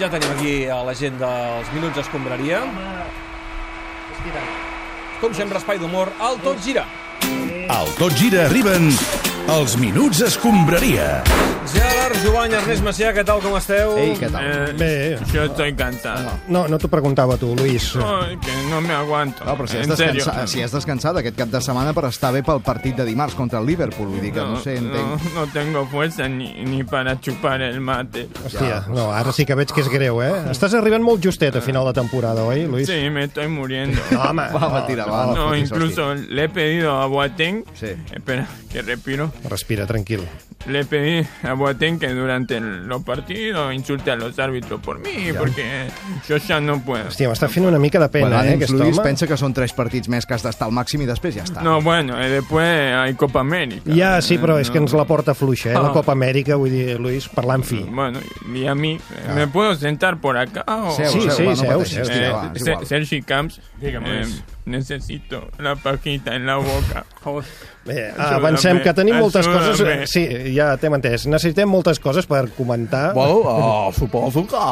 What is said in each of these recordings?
Ja tenim aquí a la gent dels Minuts Escombraria. Com sempre, espai d'humor, al Tot Gira. Al Tot Gira arriben els Minuts Escombraria. Jovany, Ernest Macià, què tal, com esteu? Ei, què tal? Eh, Bé. Yo estoy cansado. No, no t'ho preguntava tu, Luis. Ay, que no me aguanto. No, però si has, en serio. descansat, si has descansat aquest cap de setmana per estar bé pel partit de dimarts contra el Liverpool, vull dir que no, sé, no, entenc. no tengo fuerza ni, ni para chupar el mate. Hòstia, no, ara sí que veig que és greu, eh? Estàs arribant molt justet a final de temporada, oi, Luis? Sí, me estoy muriendo. No, home. Va, va, tira, va. No, fotis, incluso le he pedido a Boateng, Sí. espera, que respiro, Respira, tranquil. Le pedí a Boateng que durante el- los partidos insulte a los árbitros por mí, porque yo ya no puedo. Hòstia, m'està fent una mica de pena, Bueno, eh, aquest Luis home. pensa que són tres partits més que has d'estar al màxim i després ja està. No, bueno, y después hay Copa América. Ja, sí, però és que ens la porta fluixa, eh? La Ah. Copa Amèrica, vull dir, Luis, parlant fi. Bueno, y a mí, ¿me puedo sentar por acá? o- Seu, Sí, seu, sí, va, no seu, pateixis, seu. tira, Eh, va, és Se- igual. Sergi Camps, eh, necesito la pajita en la boca. Bé, Ajuda'm, avancem, que tenim moltes coses... eh, Sí, ja t'hem entès. Necessitem moltes coses per comentar. Bueno, uh, suposo que,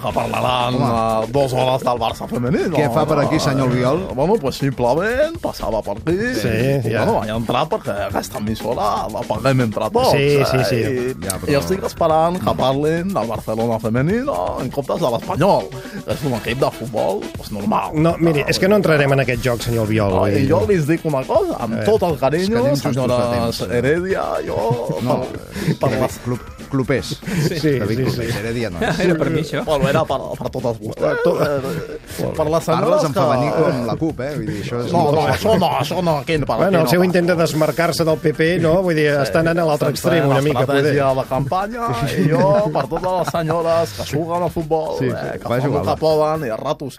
que parlaran uh, dues hores del Barça femení. No? Què fa per aquí, senyor Albiol? Uh, bueno, pues simplement passava per aquí. Sí, i, ja. Bueno, vaig entrar perquè aquesta emissora la paguem entre tots. Sí, sí, sí. Eh? I, Ja, però- I estic esperant que parlin del Barcelona femení no? en comptes de l'Espanyol. És un equip de futbol pues, normal. No, miri, és que no entrarem en aquest joc, senyor Albiol. No, I jo li dic una cosa, amb tot el carinyo, de senyora temps. Heredia, jo... No, per, per les Club, clubers. Sí, David sí, Clubers, sí. Heredia no. Era per mi, això. Bueno, era per, per totes vostès. To- Eh, per les Parles senyores en que... femení com la CUP, eh? Vull dir, això és... No, no, això no, això no, aquí per Bueno, el no seu passa. intent de desmarcar-se del PP, no? Vull dir, està anant a l'altre extrem una mica, poder. De campanya, i jo, per totes les senyores que juguen a futbol, Sí, eh, sí, que va fan jugar, el que poden, i a ratos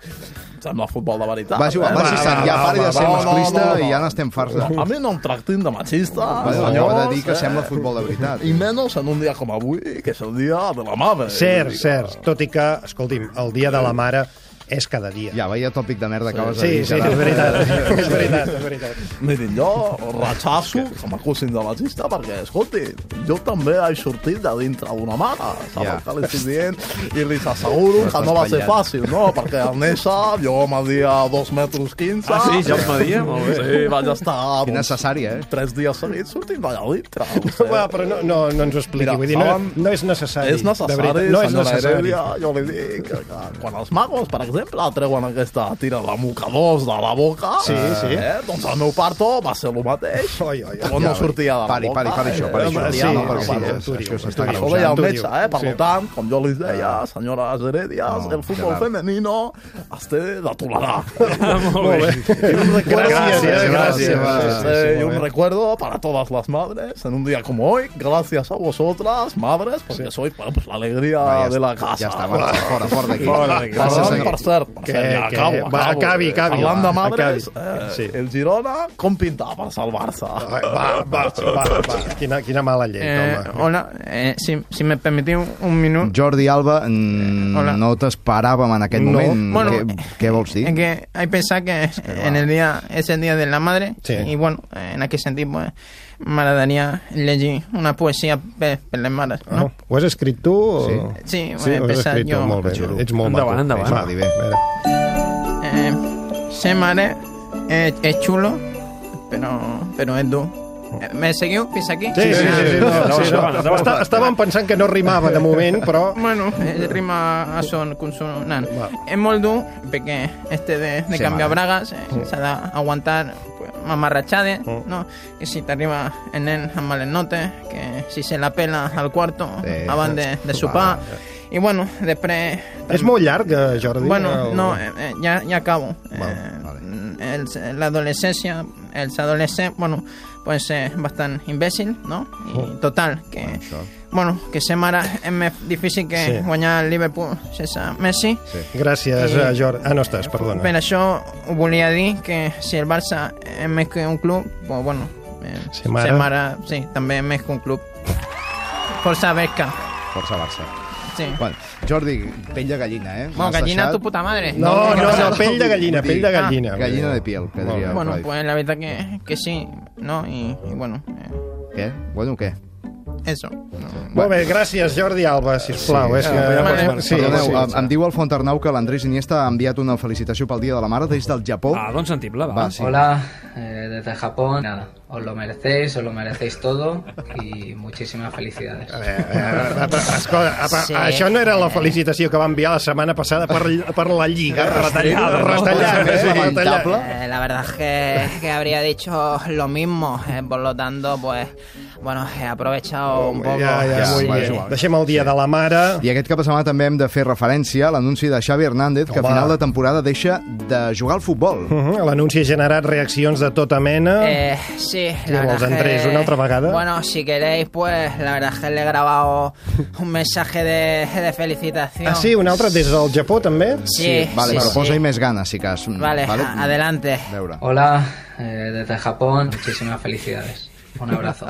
em sembla futbol de veritat. Va jugar, eh? va, sant, ja va, pari va, de ser va, no, masclista no, no. i ja n'estem farts. De... A mi no em tractin de machista, Bueno, senyors, de dir que eh? sembla futbol de veritat. I menys en un dia com avui, que és el dia de la madre. Cert, cert. Tot i que, escolti'm, el dia de la mare és cada dia. Ja, veia tòpic de merda que acabes de Sí, dir. sí, Gerard. és veritat, és veritat, és veritat. Mirin, jo rechaço que m'acusin de machista perquè, escolti, jo també he sortit de dintre d'una mare, saps Ja. el que li estic dient? I li asseguro que no va ser fàcil, no? Perquè al néixer jo media 2 metres 15. Ah, sí, ja els media? Molt bé. Sí, vaig estar doncs, necessària, eh? tres dies seguits sortint d'allà dintre. Vostè. Va, però no, no, no ens ho expliqui. Mira, Vull dir, no, no és necessari. És de necessari, veritat, no és senyora necessari. Heredia, jo li dic que, que quan els magos, per exemple, treuen aquesta tira de mocadors de la boca, Sí, sí. Eh, doncs el meu parto va ser el mateix, Oi, oi, oi. però no sortia de la Pari, boca. pari, pari això, pari eh, això. Sí, de no, la perquè sí, sí, això s'està Això deia el metge, eh? Per Sí. tant, com jo li deia, senyores heredias, No, el futbol femenino es té de tolerar. Molt bé. Y un recuerdo, Gràcies, Sí, gràcies. sí, Sí, sí, y un recuerdo para todas las madres en un día como hoy, gracias a vosotras, madres, porque sois pues, la alegría de la casa. Ja està, marxa, fora, fora d'aquí. Fora d'aquí. Gràcies, Per Que- ja que- acabo, va, acabo. acabi, acabi, Parlant va, de madres, acabi. eh, Sí. el Girona, com pintava per el Barça? Va, va, va, va, va. Quina, quina mala llei, Eh, home. hola, eh, si, si me permitís un, minuto. Jordi Alba, mm, Hola. no t'esperàvem en aquest No. moment. Bueno, què, què vols dir? Es que hay que pensar que en el día es el día de la madre Sí. y bueno, en aquel sentido pues m'agradaria llegir una poesia per, per les mares, Ah, no? ho has escrit tu? O... Sí, ho sí, he ho has pensat escrit jo. molt bé. Xulo. Ets molt Endavant, maco. endavant. Va, Di bé. a veure. Eh, ser madre es, es chulo, pero, pero es duro. Eh, ¿Me seguiu fins aquí? Sí, sí, sí, sí, no, Endavant, sí, no. endavant, endavant. Està, estàvem pensant que no rimava de moment, però... Bueno, eh, rima a son consonant. Va. És molt dur perquè este de, de Sí, canviar mare. bragues eh, s'ha d'aguantar mamarrachade, Mm. no? Que si t'arriba el nen amb males notes, que si se la pela al quarto Sí. abans de, de sopar. I bueno, després... És molt llarg, eh, Jordi? Bueno, o- no, eh, eh, ja, ja acabo. Vale, Eh, vale. L'adolescència, els adolescents, bueno, poden ser bastant imbècil, no? I Oh. total, que... Això. Bueno, que ser mare és més difícil que Sí. guanyar el Liverpool sense Messi. Gràcies, Eh, eh, Jordi. Ah, no estàs, perdona. Per això ho volia dir que si el Barça és més que un club, pues bueno, eh, Ser mare. ser mare, sí, també és més que un club. Força Berca. Força Barça. Sí. Bueno, Jordi, pell de gallina, eh? Bueno, gallina deixat- tu puta madre. No, ¿qué no, pasa? no, pell de gallina, pell de gallina. Ah, gallina de piel, que diria Bueno, pues la verdad que, que sí, ¿no? Y, y bueno, eh, Què? Bueno, què? Eso. Molt bé, gràcies, Jordi Alba, sisplau. Sí. és que... ja pots Vale, sí, Perdoneu, sí, em, em diu el Font Arnau que l'Andrés Iniesta ha enviat una felicitació pel Dia de la Mare des del Japó. Ah, doncs sentim-la, va. Va, sí. Hola, eh, desde Japón. Nada, os lo merecéis, os lo merecéis todo y muchísimas felicidades. Eh, eh, escolta, apa, Sí. això no era la felicitació que va enviar la setmana passada per, per la Lliga. Retallada, no? Retallada, sí, retallada. Eh, la verdad es que, que habría dicho lo mismo, eh, por lo tanto, pues, bueno, he aprovechado un poco. Ja, ja, Ja, bé. és igual. Deixem el dia de la mare. I aquest cap de setmana també hem de fer referència a l'anunci de Xavi Hernández que a Home. final de temporada deixa de jugar al futbol. Uh -huh. L'anunci ha generat reaccions de tota mena. Eh, sí, Què la vols, Andrés, que- una otra vegada? Bueno, si queréis, pues la verdad es que le he grabado un mensaje de, de felicitación. Ah, sí? Un altre des del Japó, també? Sí, Vale, sí, però sí. posa-hi més ganes, si cas. Vale, a- adelante. Veure. Hola, eh, desde Japón. Muchísimas felicidades. Un abrazo.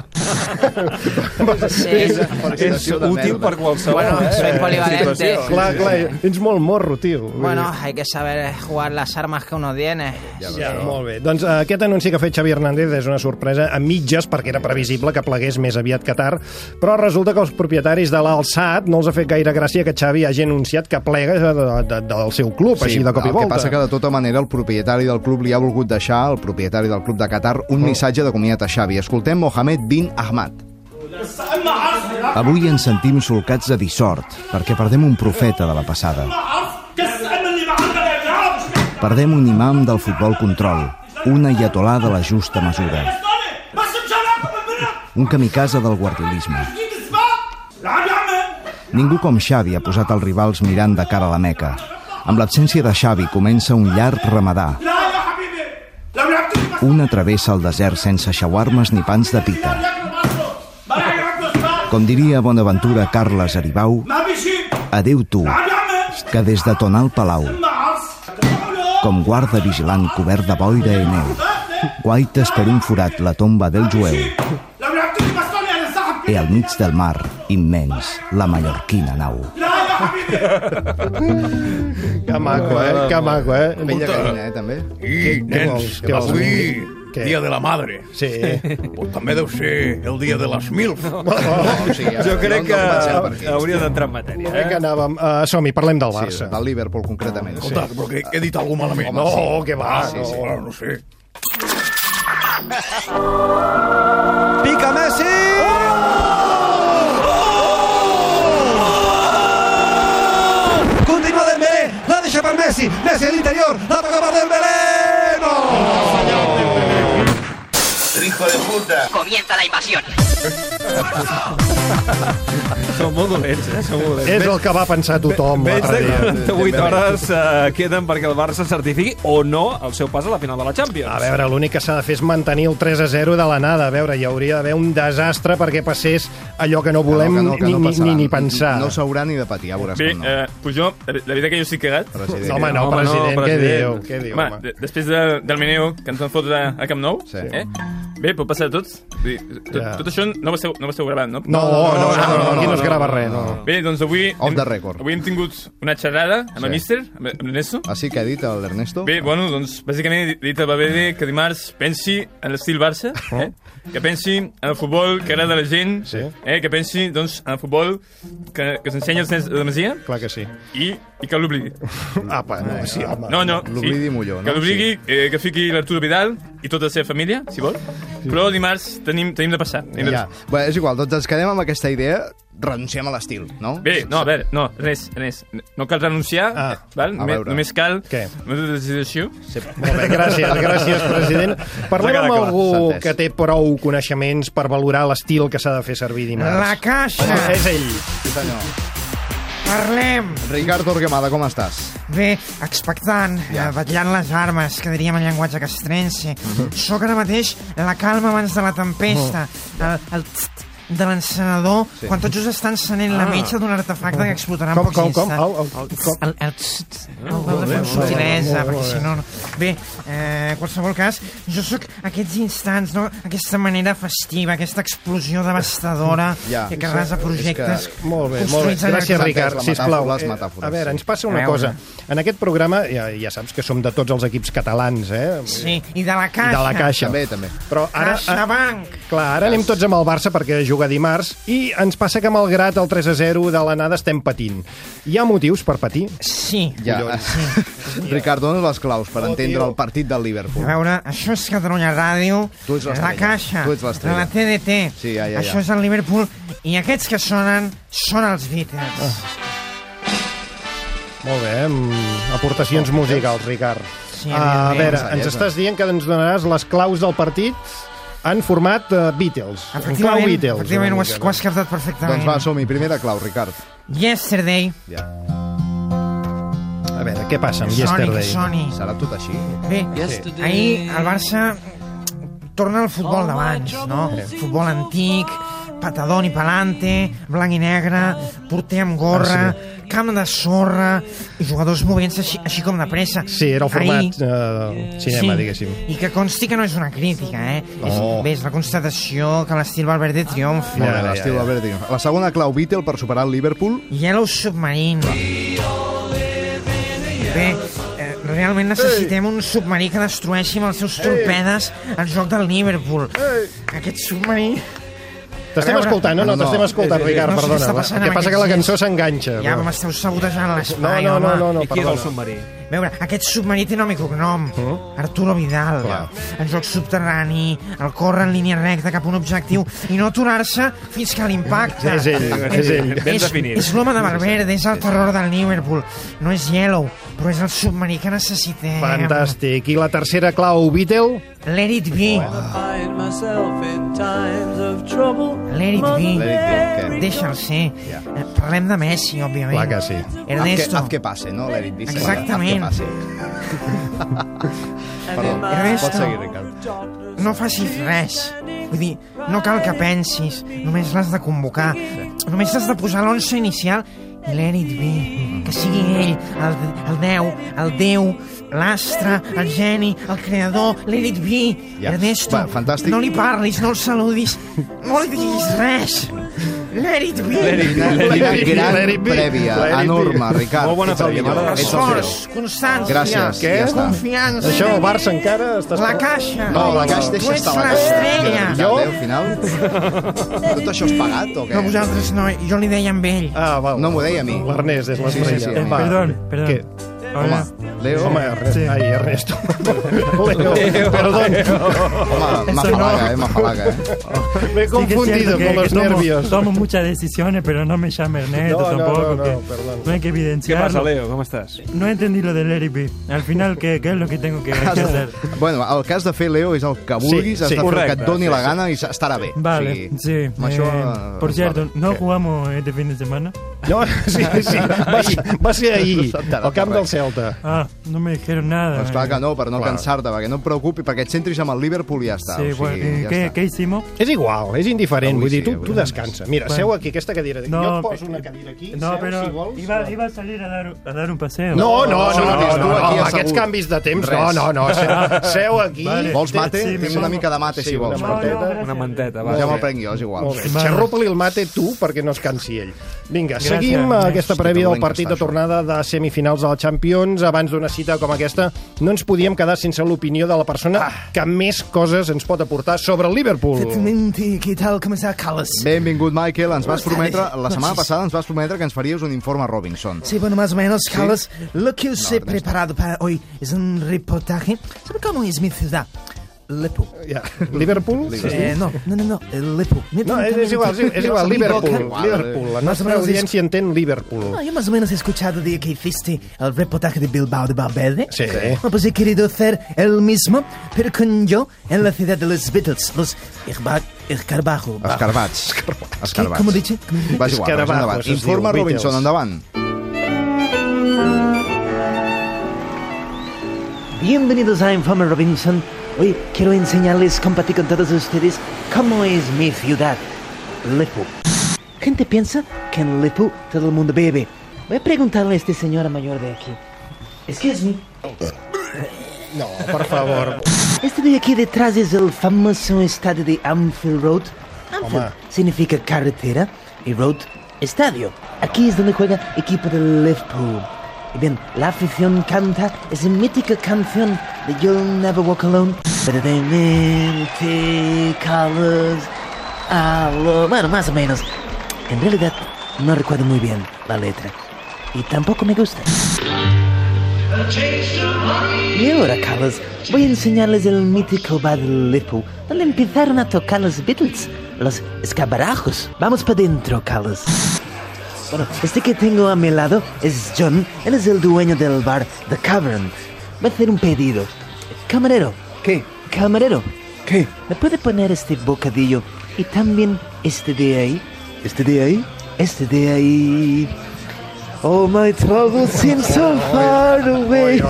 Sí. És de útil per qualsevol Bueno, eh, soy polivalente. Clar, clar, ets molt morro, tio. Bueno, hay que saber jugar las armas que uno tiene. Ja, molt bé. Doncs eh, aquest anunci que ha fet Xavi Hernández és una sorpresa a mitges perquè era previsible que plegués més aviat que tard, però resulta que els propietaris de l'Alçat no els ha fet gaire gràcia que Xavi hagi anunciat que plega de, de, de, del seu club, així de cop i el volta. que passa que de tota manera el propietari del club li ha volgut deixar, el propietari del club de Qatar, un Oh. missatge de comiat a Xavi. Escoltem Mohamed bin Ahmad. Avui ens sentim solcats de dissort, perquè perdem un profeta de la passada. Perdem un imam del futbol control, un ayatolà de la justa mesura, un kamikaze del guardiolisme. Ningú com Xavi ha posat els rivals mirant de cara a la Meca. Amb l'absència de Xavi comença un llarg ramadà. Una travessa el desert sense xawarmes ni pans de pita. Com diria Bonaventura Carles Aribau, adeu tu, que des de Tonal Palau, com guarda vigilant cobert de boira i neu, guaites per un forat la tomba del jueu, i al mig del mar, immens, la mallorquina nau. Que maco, eh? Que maco, eh? Pell de gallina, eh, també? I, què vols? Què vols? avui, Què? dia de la madre. Sí. Pues també deu ser el dia de les MILF. No, o sigui, Jo crec que comencem per aquí. hauria d'entrar en matèria. Eh? Que Eh? anàvem... Uh, Som-hi, parlem del Sí, Barça. del Liverpool, concretament. Sí. Escolta, però que he dit algú malament. No, que va, Ah, sí, sí, no. no, no sé. Messi, Messi a l'interior, la toca per Dembélé, no! Comienza la invasión. Són molt dolents, eh? Són molt dolents. És el que va pensar tothom Menys l'altre de dia. 48 hores eh, queden perquè el Barça certifiqui o no el seu pas a la final de la Champions. A veure, l'únic que s'ha de fer és mantenir el 3 a 0 de l'anada. A veure, hi hauria d'haver un desastre perquè passés allò que no volem Que no, que no, que no ni, ni, ni, ni pensar. No s'haurà ni de patir, ja veuràs Bé, com no. eh, pues jo, la veritat que jo estic cagat. President. No, home, no, Home, no, president, què president. diu? Què diu, Home, home? de, després de, del meneo que ens van fotre a Camp Nou, Sí. eh? Bé, pot passar a tots. Vull dir, Tot, Ja. tot això no ho, esteu, no ho esteu gravant, no? No, no, no, no, no, aquí no es grava res, no. Bé, doncs avui... Off hem- the record. Avui hem tingut una xerrada amb Sí. el míster, amb amb l'Ernesto. Ah, sí, que ha dit l'Ernesto? Bé, bueno, doncs, bàsicament he dit a Valverde que dimarts pensi en l'estil Barça, eh? Que pensi en el futbol que agrada a la gent, Sí. eh? que pensi doncs, en el futbol que, que s'ensenya als nens de la Masia Clar que sí. i, i que l'oblidi. Apa, no, sí, home. No, no, L'oblidi Molló, no? Que l'oblidi, eh, que fiqui l'Arturo Vidal i tota la seva família, si vol. Però dimarts tenim, tenim de passar. Tenim de Ja. Bé, és igual, doncs ens quedem amb aquesta idea, renunciem a l'estil, no? Bé, no, a veure, no, res, res. No cal renunciar, Ah, eh, val? Només, veure. només cal Què? una decisió. Sí, molt bé, gràcies, gràcies, president. Parlem amb algú que té prou coneixements per valorar l'estil que s'ha de fer servir dimarts. La caixa. És ell. Sí, senyor. Parlem. Ricard Torquemada, com estàs? Bé, expectant, ja. vetllant les armes, que diríem en llenguatge castrense. Sóc ara mateix la calma abans de la tempesta, el, el tst, de l'encenedor Sí. quan tots us estan encenent la Ah. metxa d'un artefacte que explotarà en Com, com, com? Au, au, com? El, el, el, de fer molt bé, perquè si no... Bé, eh, en qualsevol cas, jo sóc aquests instants, no? aquesta manera festiva, aquesta explosió devastadora Ja. que arrasa projectes que- Molt bé, molt bé. Gràcies, Ricard. Sisplau. les Eh, metàfores. a veure, ens passa A una cosa. En aquest programa, ja, ja saps que som de tots els equips catalans, eh? Sí, i de la I caixa. de la caixa. També, també. Però ara, a, CaixaBank. clar, ara anem tots amb el Barça perquè juga dimarts i ens passa que malgrat el 3 a 0 de l'anada estem patint. Hi ha motius per patir? Sí. Ja. Sí. Ricard, dones les claus per Oh, entendre tio. el partit del A Liverpool. veure, això és Catalunya Ràdio, Tu ets la Caixa, Tu ets la TDT, Sí, ja, ja, ja. això és el Liverpool, i aquests que sonen són els Beatles. Ah. Molt bé, amb aportacions musicals, Ricard. Sí, a evidentment. veure, ens estàs dient que ens donaràs les claus del partit en format uh, Beatles. En clau Beatles. efectivament ho una has, ho has captat perfectament. Doncs va, som-hi. Primera clau, Ricard. Yesterday, Ja. A veure, què passa amb Sony, que Yesterday? soni. Serà tot així? Bé, ahir el Barça torna al futbol d'abans, no? Futbol antic, patadón i palante, blanc i negre, porter amb gorra, camp de sorra, i jugadors movents així, així com de pressa. Sí, era el format Ahir- uh, cinema, sí, diguéssim. I que consti que no és una crítica, eh? No. És, bé, és la constatació que l'estil Valverde bé, ja, l'estil ja. del Verde. La segona clau, Beatle, per superar el Liverpool. Yellow Submarine. Bé, eh, realment necessitem un submarí que destrueixi amb els seus torpedes el joc del Liverpool. Aquest submarí... T'estem escoltant, no? No, No, no, t'estem no. escoltant, Ricard, No sé què perdona. amb passa que la cançó s'enganxa. Ja però- m'esteu sabotejant No, l'espai, no, no, home. no, no, I qui és el submarí? A veure, aquest submarí té nom i cognom. Arturo Vidal. Clar. En joc subterrani, el córrer en línia recta cap a un objectiu i no aturar-se fins que l'impacte. És ell, és ell. Ben és, definit. és l'home de Valverde, és el terror del Liverpool. No és Yellow, però és el submarí que necessitem. Fantàstic. I la tercera clau, Beatle? Let it be. Let it be. Let it be? Deixa'l ser. Eh, Parlem de Messi, òbviament. Clar que sí. Ernesto. Haz que, haz que passe, no? Let it be. Exactament. Passe. Perdó, Ernesto. pots seguir, Ricard. no facis res. Vull dir, no cal que pensis, només l'has de convocar. Només has de posar l'once inicial i let it be. Que sigui ell, el, el Déu, el Déu, l'astre, el geni, el creador, let it be. Ja. Ernesto, Va, fantàstic. no li parlis, no el saludis, no li diguis res. Let it be. Let quina it be, gran let it be. prèvia, Let it be. enorme, Ricard. Molt bona Ets el prèvia, millor. Ets el Esforç, constància, Gràcies, Què? ja està. confiança. Això, el Barça encara està... La caixa. No, la caixa Tu deixa ets estar la l'estrella. caixa. Jo? Eh, al final? Tot això és pagat o què? No, vosaltres no, jo li deia amb ell. Ah, val. No m'ho deia a mi. L'Ernest és Sí, sí, l'estrella. sí, a mi. Va. Perdón, perdón. Què? Home, Leo... Home, Ernest. Sí. Ai, Ernesto. Leo, perdón. Home, m'afalaga, eh, m'afalaga, eh. Me he confundido que- con los que tomo- nervios. Tomo muchas decisiones, pero no me llame Ernesto No, no, tampoco. no, no, que perdón. no hay que evidenciarlo. passa, Leo? Com estàs? No entendí lo del B. Al final, ¿qué, qué es lo que tengo que, hacer? Bueno, el que has de fer, Leo, és el que vulguis, Sí, has sí. de fer el que et doni sí, la sí. gana i estarà bé. Vale, O sigui, sí. això, eh, por cierto, va bé. no jugamos este fin de semana. No, sí, sí. Va, va ser ahir, al camp del Celta. Ah, no me dijeron nada. Doncs clar que no, per no Clar. cansar-te, perquè no et preocupi, perquè et centris amb el Liverpool i ja està. Sí, o sigui, bueno, ¿y ja ¿qué, està. ¿qué hicimos? És igual, és indiferent. Avui Vull dir, sí, tu, avui tu sí. descansa. Mira, Bueno. seu aquí, aquesta cadira. No, jo et poso una cadira aquí. No, seu, pero si vols. iba, iba a salir a dar, a dar un paseo. No, no, no, no, no no, tens tu no, aquí amb assegut. aquests canvis de temps, no, Res. no, no, seu, seu aquí. Vale. Vols mate? Sí, Tinc sí, una mica de mate, si Sí, vols. una No, no, manteta. Una manteta, va. Ja me'l prengui jo, és igual. Xerropa-li el mate tu perquè no es cansi ell. Vinga, seguim eh, aquesta prèvia que del partit de tornada de semifinals de la Champions. Abans d'una cita com aquesta, no ens podíem quedar sense l'opinió de la persona que més coses ens pot aportar sobre el Liverpool. ¿qué tal? ¿Cómo está, Carlos? Benvingut, Michael. Ens vas prometre, la setmana passada ens vas prometre que ens faries un informe Robinson. Sí, bueno, más o menos, Carlos. Lo que os he Ernesto. preparado para hoy es un reportaje sobre cómo es mi ciudad. Liverpool. Ja. Liverpool? Eh, no, no, no, no, el Liverpool. No, és, és igual, és, és igual, Liverpool. Liverpool. La Más o nostra menos audiència entén Liverpool. Ah, yo más o menos he escuchado de que hiciste el reportaje de Bilbao de Valverde. Sí. Bueno, pues he querido hacer el mismo, pero con yo en la ciudad de los Beatles, los Escarbajo. Escarbajo. Escarbats. Escarbats. Com ho dic? Va, igual, Escarabajos, endavant. Beatles. Robinson, endavant. Bienvenidos a Informe Robinson. Hoy quiero enseñarles, compartir con todos ustedes cómo es mi ciudad. Liverpool. Gente piensa que en Liverpool todo el mundo bebe. Voy a preguntarle a este señora mayor de aquí. Excuse me. No, por favor. Este de aquí detrás es el famoso estadio de Anfield Road. Anfield significa carretera y road estadio. Aquí es donde juega equipo del Liverpool. Y bien, la afición canta esa mítica canción de You'll Never Walk Alone. Verdaderamente, Carlos. Aló. Bueno, más o menos. En realidad, no recuerdo muy bien la letra. Y tampoco me gusta. Y ahora, Carlos, voy a enseñarles el mítico bar del Liverpool, donde empezaron a tocar los Beatles, los escabarajos. Vamos para adentro, Carlos. Bueno, este que tengo a mi lado es John, él es el dueño del bar The Cavern. Voy a hacer un pedido. Camarero. ¿Qué? Camarero. ¿Qué? ¿Me puede poner este bocadillo y también este de ahí? ¿Este de ahí? Este de ahí. Oh, my troubles seem so far away.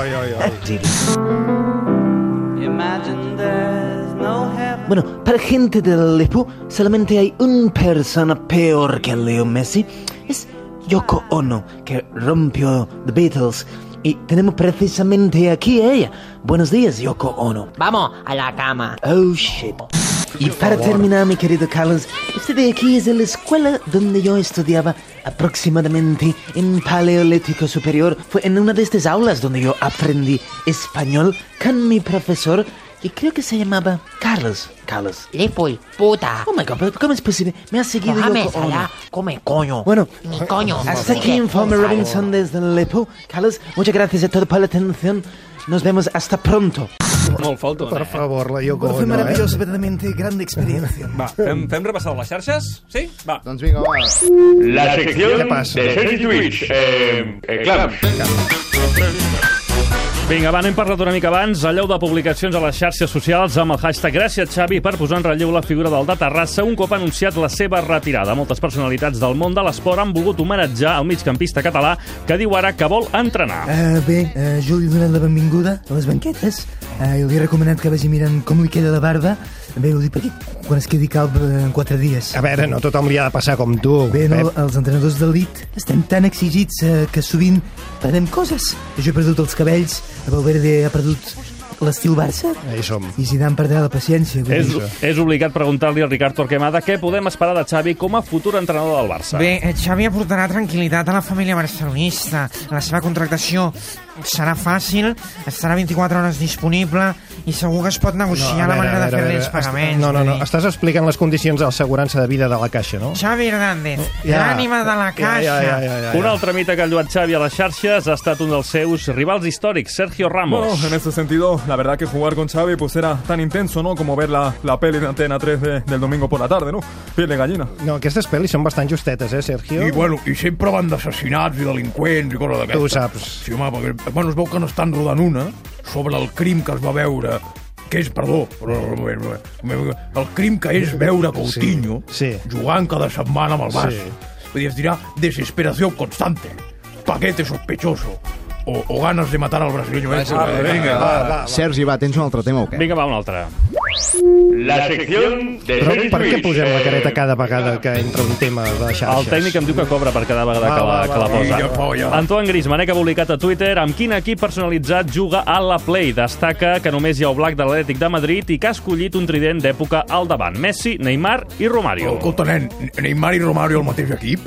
Bueno, para gente del Liverpool solamente hay una persona peor que Leo Messi. Es Yoko Ono, que rompió The Beatles. Y tenemos precisamente aquí a ella. Buenos días, Yoko Ono. Vamos a la cama. Oh, shit. Y para terminar, mi querido Carlos, este de aquí es de la escuela donde yo estudiaba aproximadamente en Paleolítico Superior. Fue en una de estas aulas donde yo aprendí español con mi profesor, que creo que se llamaba Carlos. Carlos. Liverpool, puta. Oh my god, pero ¿cómo es posible? Me ha seguido Déjame Yoko Ono. allá, come coño. Bueno, Mi coño. hasta aquí Informe Robinson desde Liverpool. Carlos, muchas gracias a todos por la atención. Nos vemos hasta pronto. Molt falta, Per favor, la Yoko Bueno, fue Ono, eh? maravilloso, verdaderamente grande experiencia. Va, fem, fem repassar les xarxes? Sí? Va. Doncs vinga, va. La sección de Sergi Twitch. Eh, eh, clams. Vinga, va, n'hem parlat una mica abans. Alleu de publicacions a les xarxes socials amb el hashtag Gràcies, Xavi, per posar en relleu la figura del de Terrassa un cop ha anunciat la seva retirada. Moltes personalitats del món de l'esport han volgut homenatjar el migcampista català que diu ara que vol entrenar. Uh, bé, uh, jo li he donat la benvinguda a les banquetes uh, i li he recomanat que vagi mirant com li queda la barba. Bé, ho dic perquè quan es quedi calb eh, en quatre dies. A veure, no tothom li ha de passar com tu, Bé, no, Pep. els entrenadors d'elit estem tan exigits uh, que sovint perdem coses. Jo he perdut els cabells, Valverde ha perdut l'estil Barça Ahí som. i Zidane perdrà la paciència. vull És, dir. és obligat preguntar-li al Ricard Torquemada què podem esperar de Xavi com a futur entrenador del Barça. Bé, eh, Xavi aportarà tranquil·litat a la família barcelonista. La seva contractació serà fàcil, estarà 24 hores disponible i segur que es pot negociar la veure, manera a de veure, fer-li els veure, pagaments. No, no, no, estàs explicant les condicions d'assegurança de vida de la Caixa, no? Xavi Hernández, Ja. l'ànima de la Ja, caixa. ja, ja, ja, ja, Un altre mite que ha lluat Xavi a les xarxes ha estat un dels seus rivals històrics, Sergio Ramos. Bueno, en ese sentido, la verdad que jugar con Xavi pues era tan intenso, ¿no? Como ver la, la peli de Antena 3 de- del domingo por la tarde, ¿no? Piel de gallina. No, aquestes pel·lis són bastant justetes, eh, Sergio? I, bueno, i sempre van d'assassinats i delinqüents i coses d'aquestes. Tu ho saps. Sí, home, perquè, bueno, es veu que no estan rodant una sobre el crim que es va veure que és, perdó, el crim que és veure Coutinho Sí, sí. jugant cada setmana amb el Barça. Sí. Vull dir, es dirà desesperació constante, paquete sospechoso, o, o ganas de matar al brasileño. Va, ese. va, vinga, va, va. Sergi, va, tens un altre tema o què? Vinga, va, un altre. La sección de Però per què posem la Eh, careta cada vegada que entra un tema de xarxes? El tècnic em diu que cobra per cada vegada Va, que la, va, que la va, posa. Antoine Griezmann, que ha publicat a Twitter amb quin equip personalitzat juga a la Play. Destaca que només hi ha Oblak de l'Atlètic de Madrid i que ha escollit un trident d'època al davant. Messi, Neymar i Romario. Escolta, nen, Neymar i Romario al mateix equip?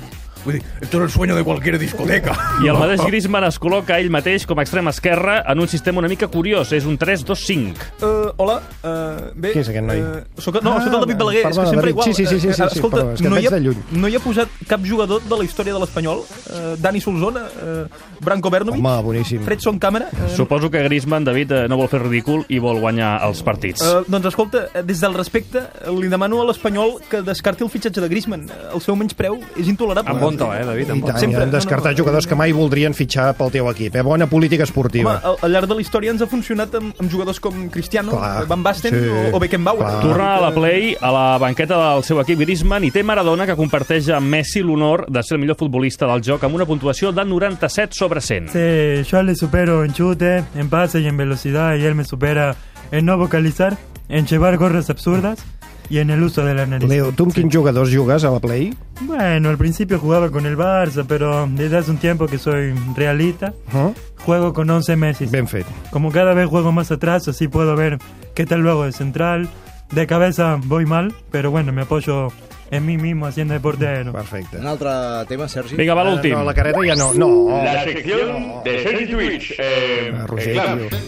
Vull dir, esto es el sueño de cualquier discoteca. I el mateix Griezmann es col·loca ell mateix com a extrem esquerre en un sistema una mica curiós. És un 3-2-5. Uh, hola, uh, bé... Qui és aquest noi? Uh, soc, no, Ah, soc el David Balaguer, és que sempre David. igual. Sí, sí, sí, sí, sí, Eh, sí, escolta, però és que no, hi ha, lluny. no hi ha posat cap jugador de la història de l'Espanyol. Uh, Dani Solsona, uh, Branco Bernovic, Home, boníssim. Fredson Càmera... Uh, Suposo que Griezmann, David, eh, no vol fer ridícul i vol guanyar els partits. Uh, doncs escolta, eh, des del respecte, eh, li demano a l'Espanyol que descarti el fitxatge de Griezmann. Eh, El seu menyspreu és intolerable. Amb bon to, eh, David? I tant, i han descartat jugadors que mai voldrien fitxar pel teu equip. Eh? Bona política Home, esportiva. al, al llarg de la història ens ha funcionat amb, amb jugadors com Cristiano, Clar, Van Basten sí, o, o Beckenbauer. clar. Torna a la Play, a la banqueta del seu equip Griezmann i té Maradona que comparteix amb Messi l'honor de ser el millor futbolista del joc amb una puntuació de 97 sobre 100. Sí, yo le supero en chute, en pase y en velocidad y él me supera en no vocalizar, en llevar gorras absurdas y en el uso de la nariz. Leo, ¿tú amb quins jugadors jugues a la Play? Bueno, al principio jugaba con el Barça, pero desde hace un tiempo que soy realista, ¿Ah? juego con 11 Messi. Ben fet. Como cada vez juego más atrás, así puedo ver qué tal luego de central. De cabeza voy mal, pero bueno, me apoyo en mí mismo haciendo de portero. Perfecte. Un altre tema, Sergi? Vinga, va Eh, l'últim. No, la careta ja no. No. La sección de Sergi Twitch. Eh, Ah, eh, Roger, tio.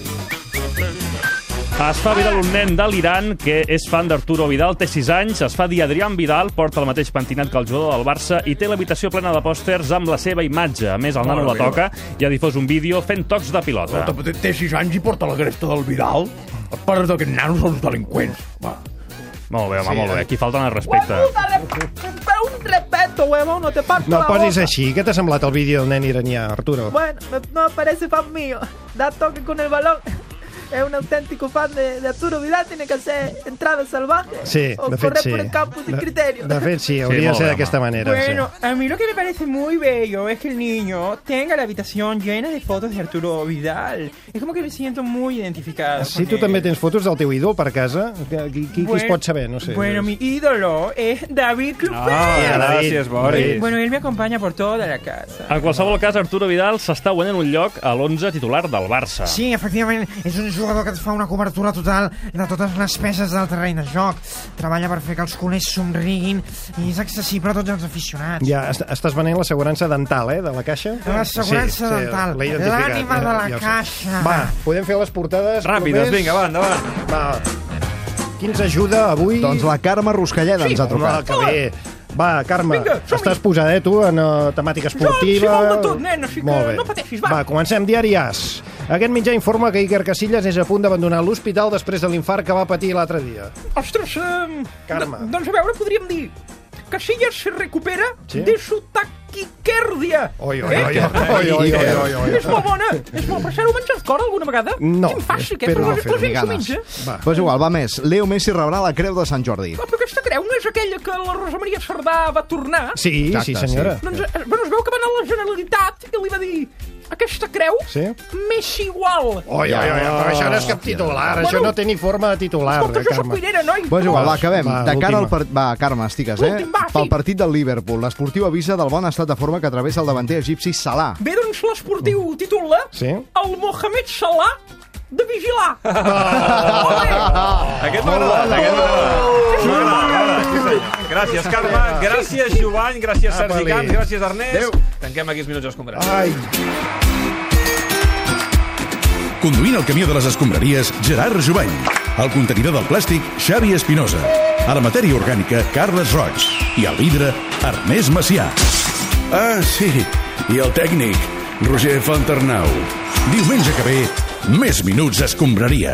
Es fa viral un nen de l'Iran que és fan d'Arturo Vidal, té 6 anys, es fa dir Adrián Vidal, porta el mateix pentinat que el jugador del Barça i té l'habitació plena de pòsters amb la seva imatge. A més, el nano la toca i ha difós un vídeo fent tocs de pilota. Té- té 6 anys i porta la cresta del Vidal. Els pares d'aquests nanos són uns delinqüents. Va. Molt bé, home, Sí, molt bé. eh? Aquí falten el respecte. Pero un respeto, huevón, no te parto No la posis boca. així. Què t'ha semblat el vídeo del nen iranià, Arturo? Bueno, no parece fan mío. Da toque con el balón. Es un auténtico fan de, de Arturo Vidal. Tiene que hacer entradas salvajes. Sí, o de fet, correr sí. por el campo sin criterio. De fet, sí, hauria de ser d'aquesta manera. Bueno, a mí lo que me parece muy bello es que el niño tenga la habitación llena de fotos de Arturo Vidal. Es como que me siento muy identificado. sí. Tu él. també tens fotos del teu ídol per casa, qui, qui, qui es pot saber? No sé. Bueno, mi ídolo es David Clupé. Ah, David. gràcies, Boris. Bueno, él me acompaña por toda la casa. En qualsevol cas, Arturo Vidal s'està guanyant un lloc a l'11 titular del Barça. Sí, efectivament, és un jugador que et fa una cobertura total de totes les peces del terreny de joc. Treballa per fer que els culers somriguin i és accessible a tots els aficionats. Ja, est estàs venent l'assegurança dental, eh, de la caixa? L'assegurança dental, l'he identificat. l'ànima de la Ja sé. caixa. Va, podem fer les portades Ràpides, només? vinga, va, endavant. Va. Qui ens ajuda avui? Doncs la Carme Ruscalleda ens ha trucat. Home, que bé. Va, Carme, Vinga, estàs posada, eh, tu, en uh, temàtica Jo, esportiva. sí, molt de tot, nen, així que Molt bé. no pateixis, va. Va, comencem. Diari As. Aquest mitjà informa que Iker Casillas és a punt d'abandonar l'hospital després de l'infart que va patir l'altre dia. Ostres, eh, Carme. do- doncs a veure, podríem dir Casillas se recupera Sí? de su taquicardia. Oi, oi, Eh? oi, oi, oi, oi, oi, oi. És molt bona. És molt... Per cert, ho menges cor alguna vegada? No, Quin fàcil, que espero però, no però menja. Va. Pues igual, va més. Leo Messi rebrà la Creu de Sant Jordi. Ah, però aquesta creu no és aquella que la Rosa Maria Cerdà va tornar? Sí, sí, senyora. Doncs, eh, bueno, es veu que va anar a la Generalitat i li va dir aquesta creu Sí? m'és igual. Oi, oi, oi, però això no és cap titular, això no té ni forma de titular, Escolta, jo soc Carme. cuinera, noi. Pues igual, va, acabem. Va, de cara al part... Va, Carme, estigues, eh? Va, sí. Pel partit del Liverpool, l'esportiu avisa del bon estat de forma que travessa el davanter egipci Salah. Bé, doncs l'esportiu titula Sí? el Mohamed Salah de vigilar. Aquest m'ha agradat, aquest m'ha agradat. M'ha agradat, sí, senyor. Gràcies, Carme. Gràcies, Jovany. Gràcies, Sergi. Camps. Gràcies, Ernest. Adéu. Tanquem aquí els minuts escombrats. Ai. Conduint el camió de les escombraries, Gerard Jubany. El contenidor del plàstic, Xavi Espinosa. A la matèria orgànica, Carles Roig. I al vidre, Ernest Macià. Ah, sí, i el tècnic, Roger Fontarnau. Diumenge que ve, més minuts escombraria.